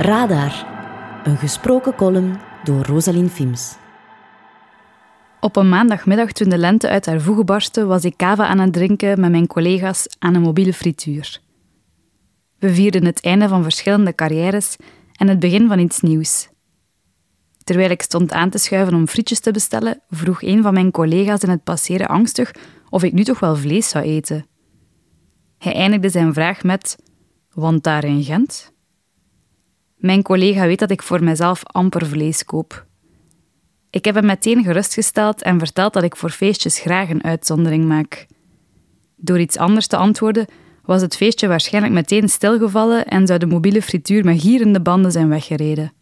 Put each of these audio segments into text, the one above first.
Radar, een gesproken column door Rosalien Fims. Op een maandagmiddag toen de lente uit haar voegen barstte, was ik kava aan het drinken met mijn collega's aan een mobiele frituur. We vierden het einde van verschillende carrières en het begin van iets nieuws. Terwijl ik stond aan te schuiven om frietjes te bestellen, vroeg een van mijn collega's in het passeren angstig of ik nu toch wel vlees zou eten. Hij eindigde zijn vraag met: Want daar in Gent? Mijn collega weet dat ik voor mezelf amper vlees koop. Ik heb hem meteen gerustgesteld en verteld dat ik voor feestjes graag een uitzondering maak. Door iets anders te antwoorden, was het feestje waarschijnlijk meteen stilgevallen en zou de mobiele frituur met gierende banden zijn weggereden.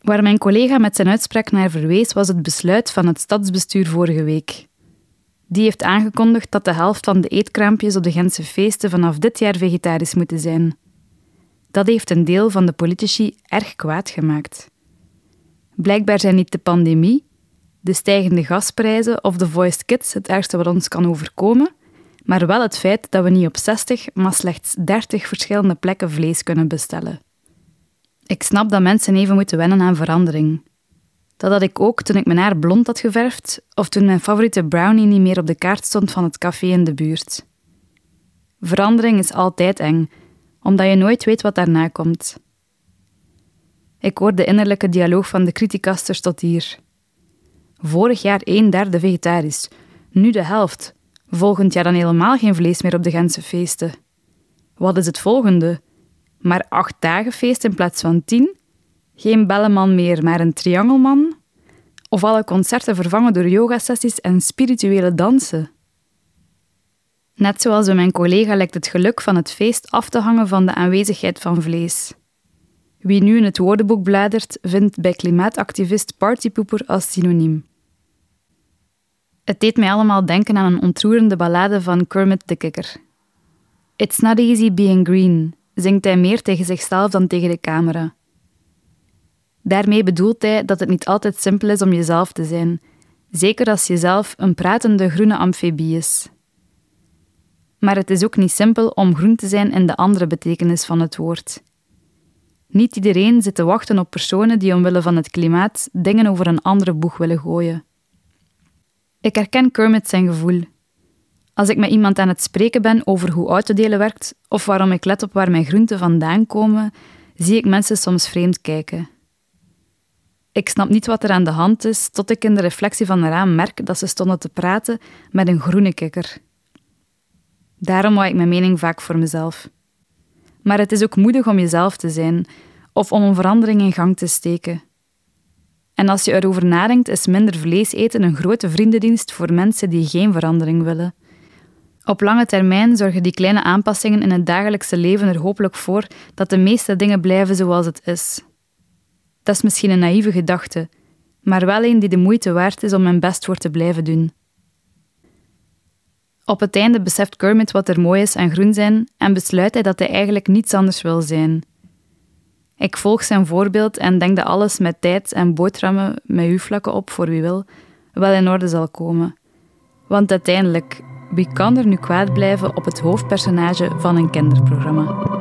Waar mijn collega met zijn uitspraak naar verwees, was het besluit van het stadsbestuur vorige week. Die heeft aangekondigd dat de helft van de eetkraampjes op de Gentse feesten vanaf dit jaar vegetarisch moeten zijn. Dat heeft een deel van de politici erg kwaad gemaakt. Blijkbaar zijn niet de pandemie, de stijgende gasprijzen of de voiced kids het ergste wat ons kan overkomen, maar wel het feit dat we niet op 60, maar slechts 30 verschillende plekken vlees kunnen bestellen. Ik snap dat mensen even moeten wennen aan verandering. Dat had ik ook toen ik mijn haar blond had geverfd of toen mijn favoriete brownie niet meer op de kaart stond van het café in de buurt. Verandering is altijd eng, omdat je nooit weet wat daarna komt. Ik hoor de innerlijke dialoog van de criticasters tot hier. Vorig jaar een derde vegetarisch, nu de helft. Volgend jaar dan helemaal geen vlees meer op de Gentse feesten. Wat is het volgende? Maar acht dagen feest in plaats van tien? Geen belleman meer, maar een triangelman? Of alle concerten vervangen door yogasessies en spirituele dansen? Net zoals bij mijn collega lijkt het geluk van het feest af te hangen van de aanwezigheid van vlees. Wie nu in het woordenboek bladert, vindt bij klimaatactivist partypoeper als synoniem. Het deed mij allemaal denken aan een ontroerende ballade van Kermit de Kikker. It's not easy being green, zingt hij meer tegen zichzelf dan tegen de camera. Daarmee bedoelt hij dat het niet altijd simpel is om jezelf te zijn, zeker als jezelf een pratende groene amfibie is. Maar het is ook niet simpel om groen te zijn in de andere betekenis van het woord. Niet iedereen zit te wachten op personen die omwille van het klimaat dingen over een andere boeg willen gooien. Ik herken Kermit zijn gevoel. Als ik met iemand aan het spreken ben over hoe autodelen werkt of waarom ik let op waar mijn groenten vandaan komen, zie ik mensen soms vreemd kijken. Ik snap niet wat er aan de hand is, tot ik in de reflectie van een raam merk dat ze stonden te praten met een groene kikker. Daarom wou ik mijn mening vaak voor mezelf. Maar het is ook moedig om jezelf te zijn of om een verandering in gang te steken. En als je erover nadenkt, is minder vlees eten een grote vriendendienst voor mensen die geen verandering willen. Op lange termijn zorgen die kleine aanpassingen in het dagelijkse leven er hopelijk voor dat de meeste dingen blijven zoals het is. Dat is misschien een naïeve gedachte, maar wel een die de moeite waard is om mijn best voor te blijven doen. Op het einde beseft Kermit wat er mooi is aan groen zijn en besluit hij dat hij eigenlijk niets anders wil zijn. Ik volg zijn voorbeeld en denk dat alles met tijd en boterhammen met huflakken op voor wie wil, wel in orde zal komen. Want uiteindelijk, wie kan er nu kwaad blijven op het hoofdpersonage van een kinderprogramma?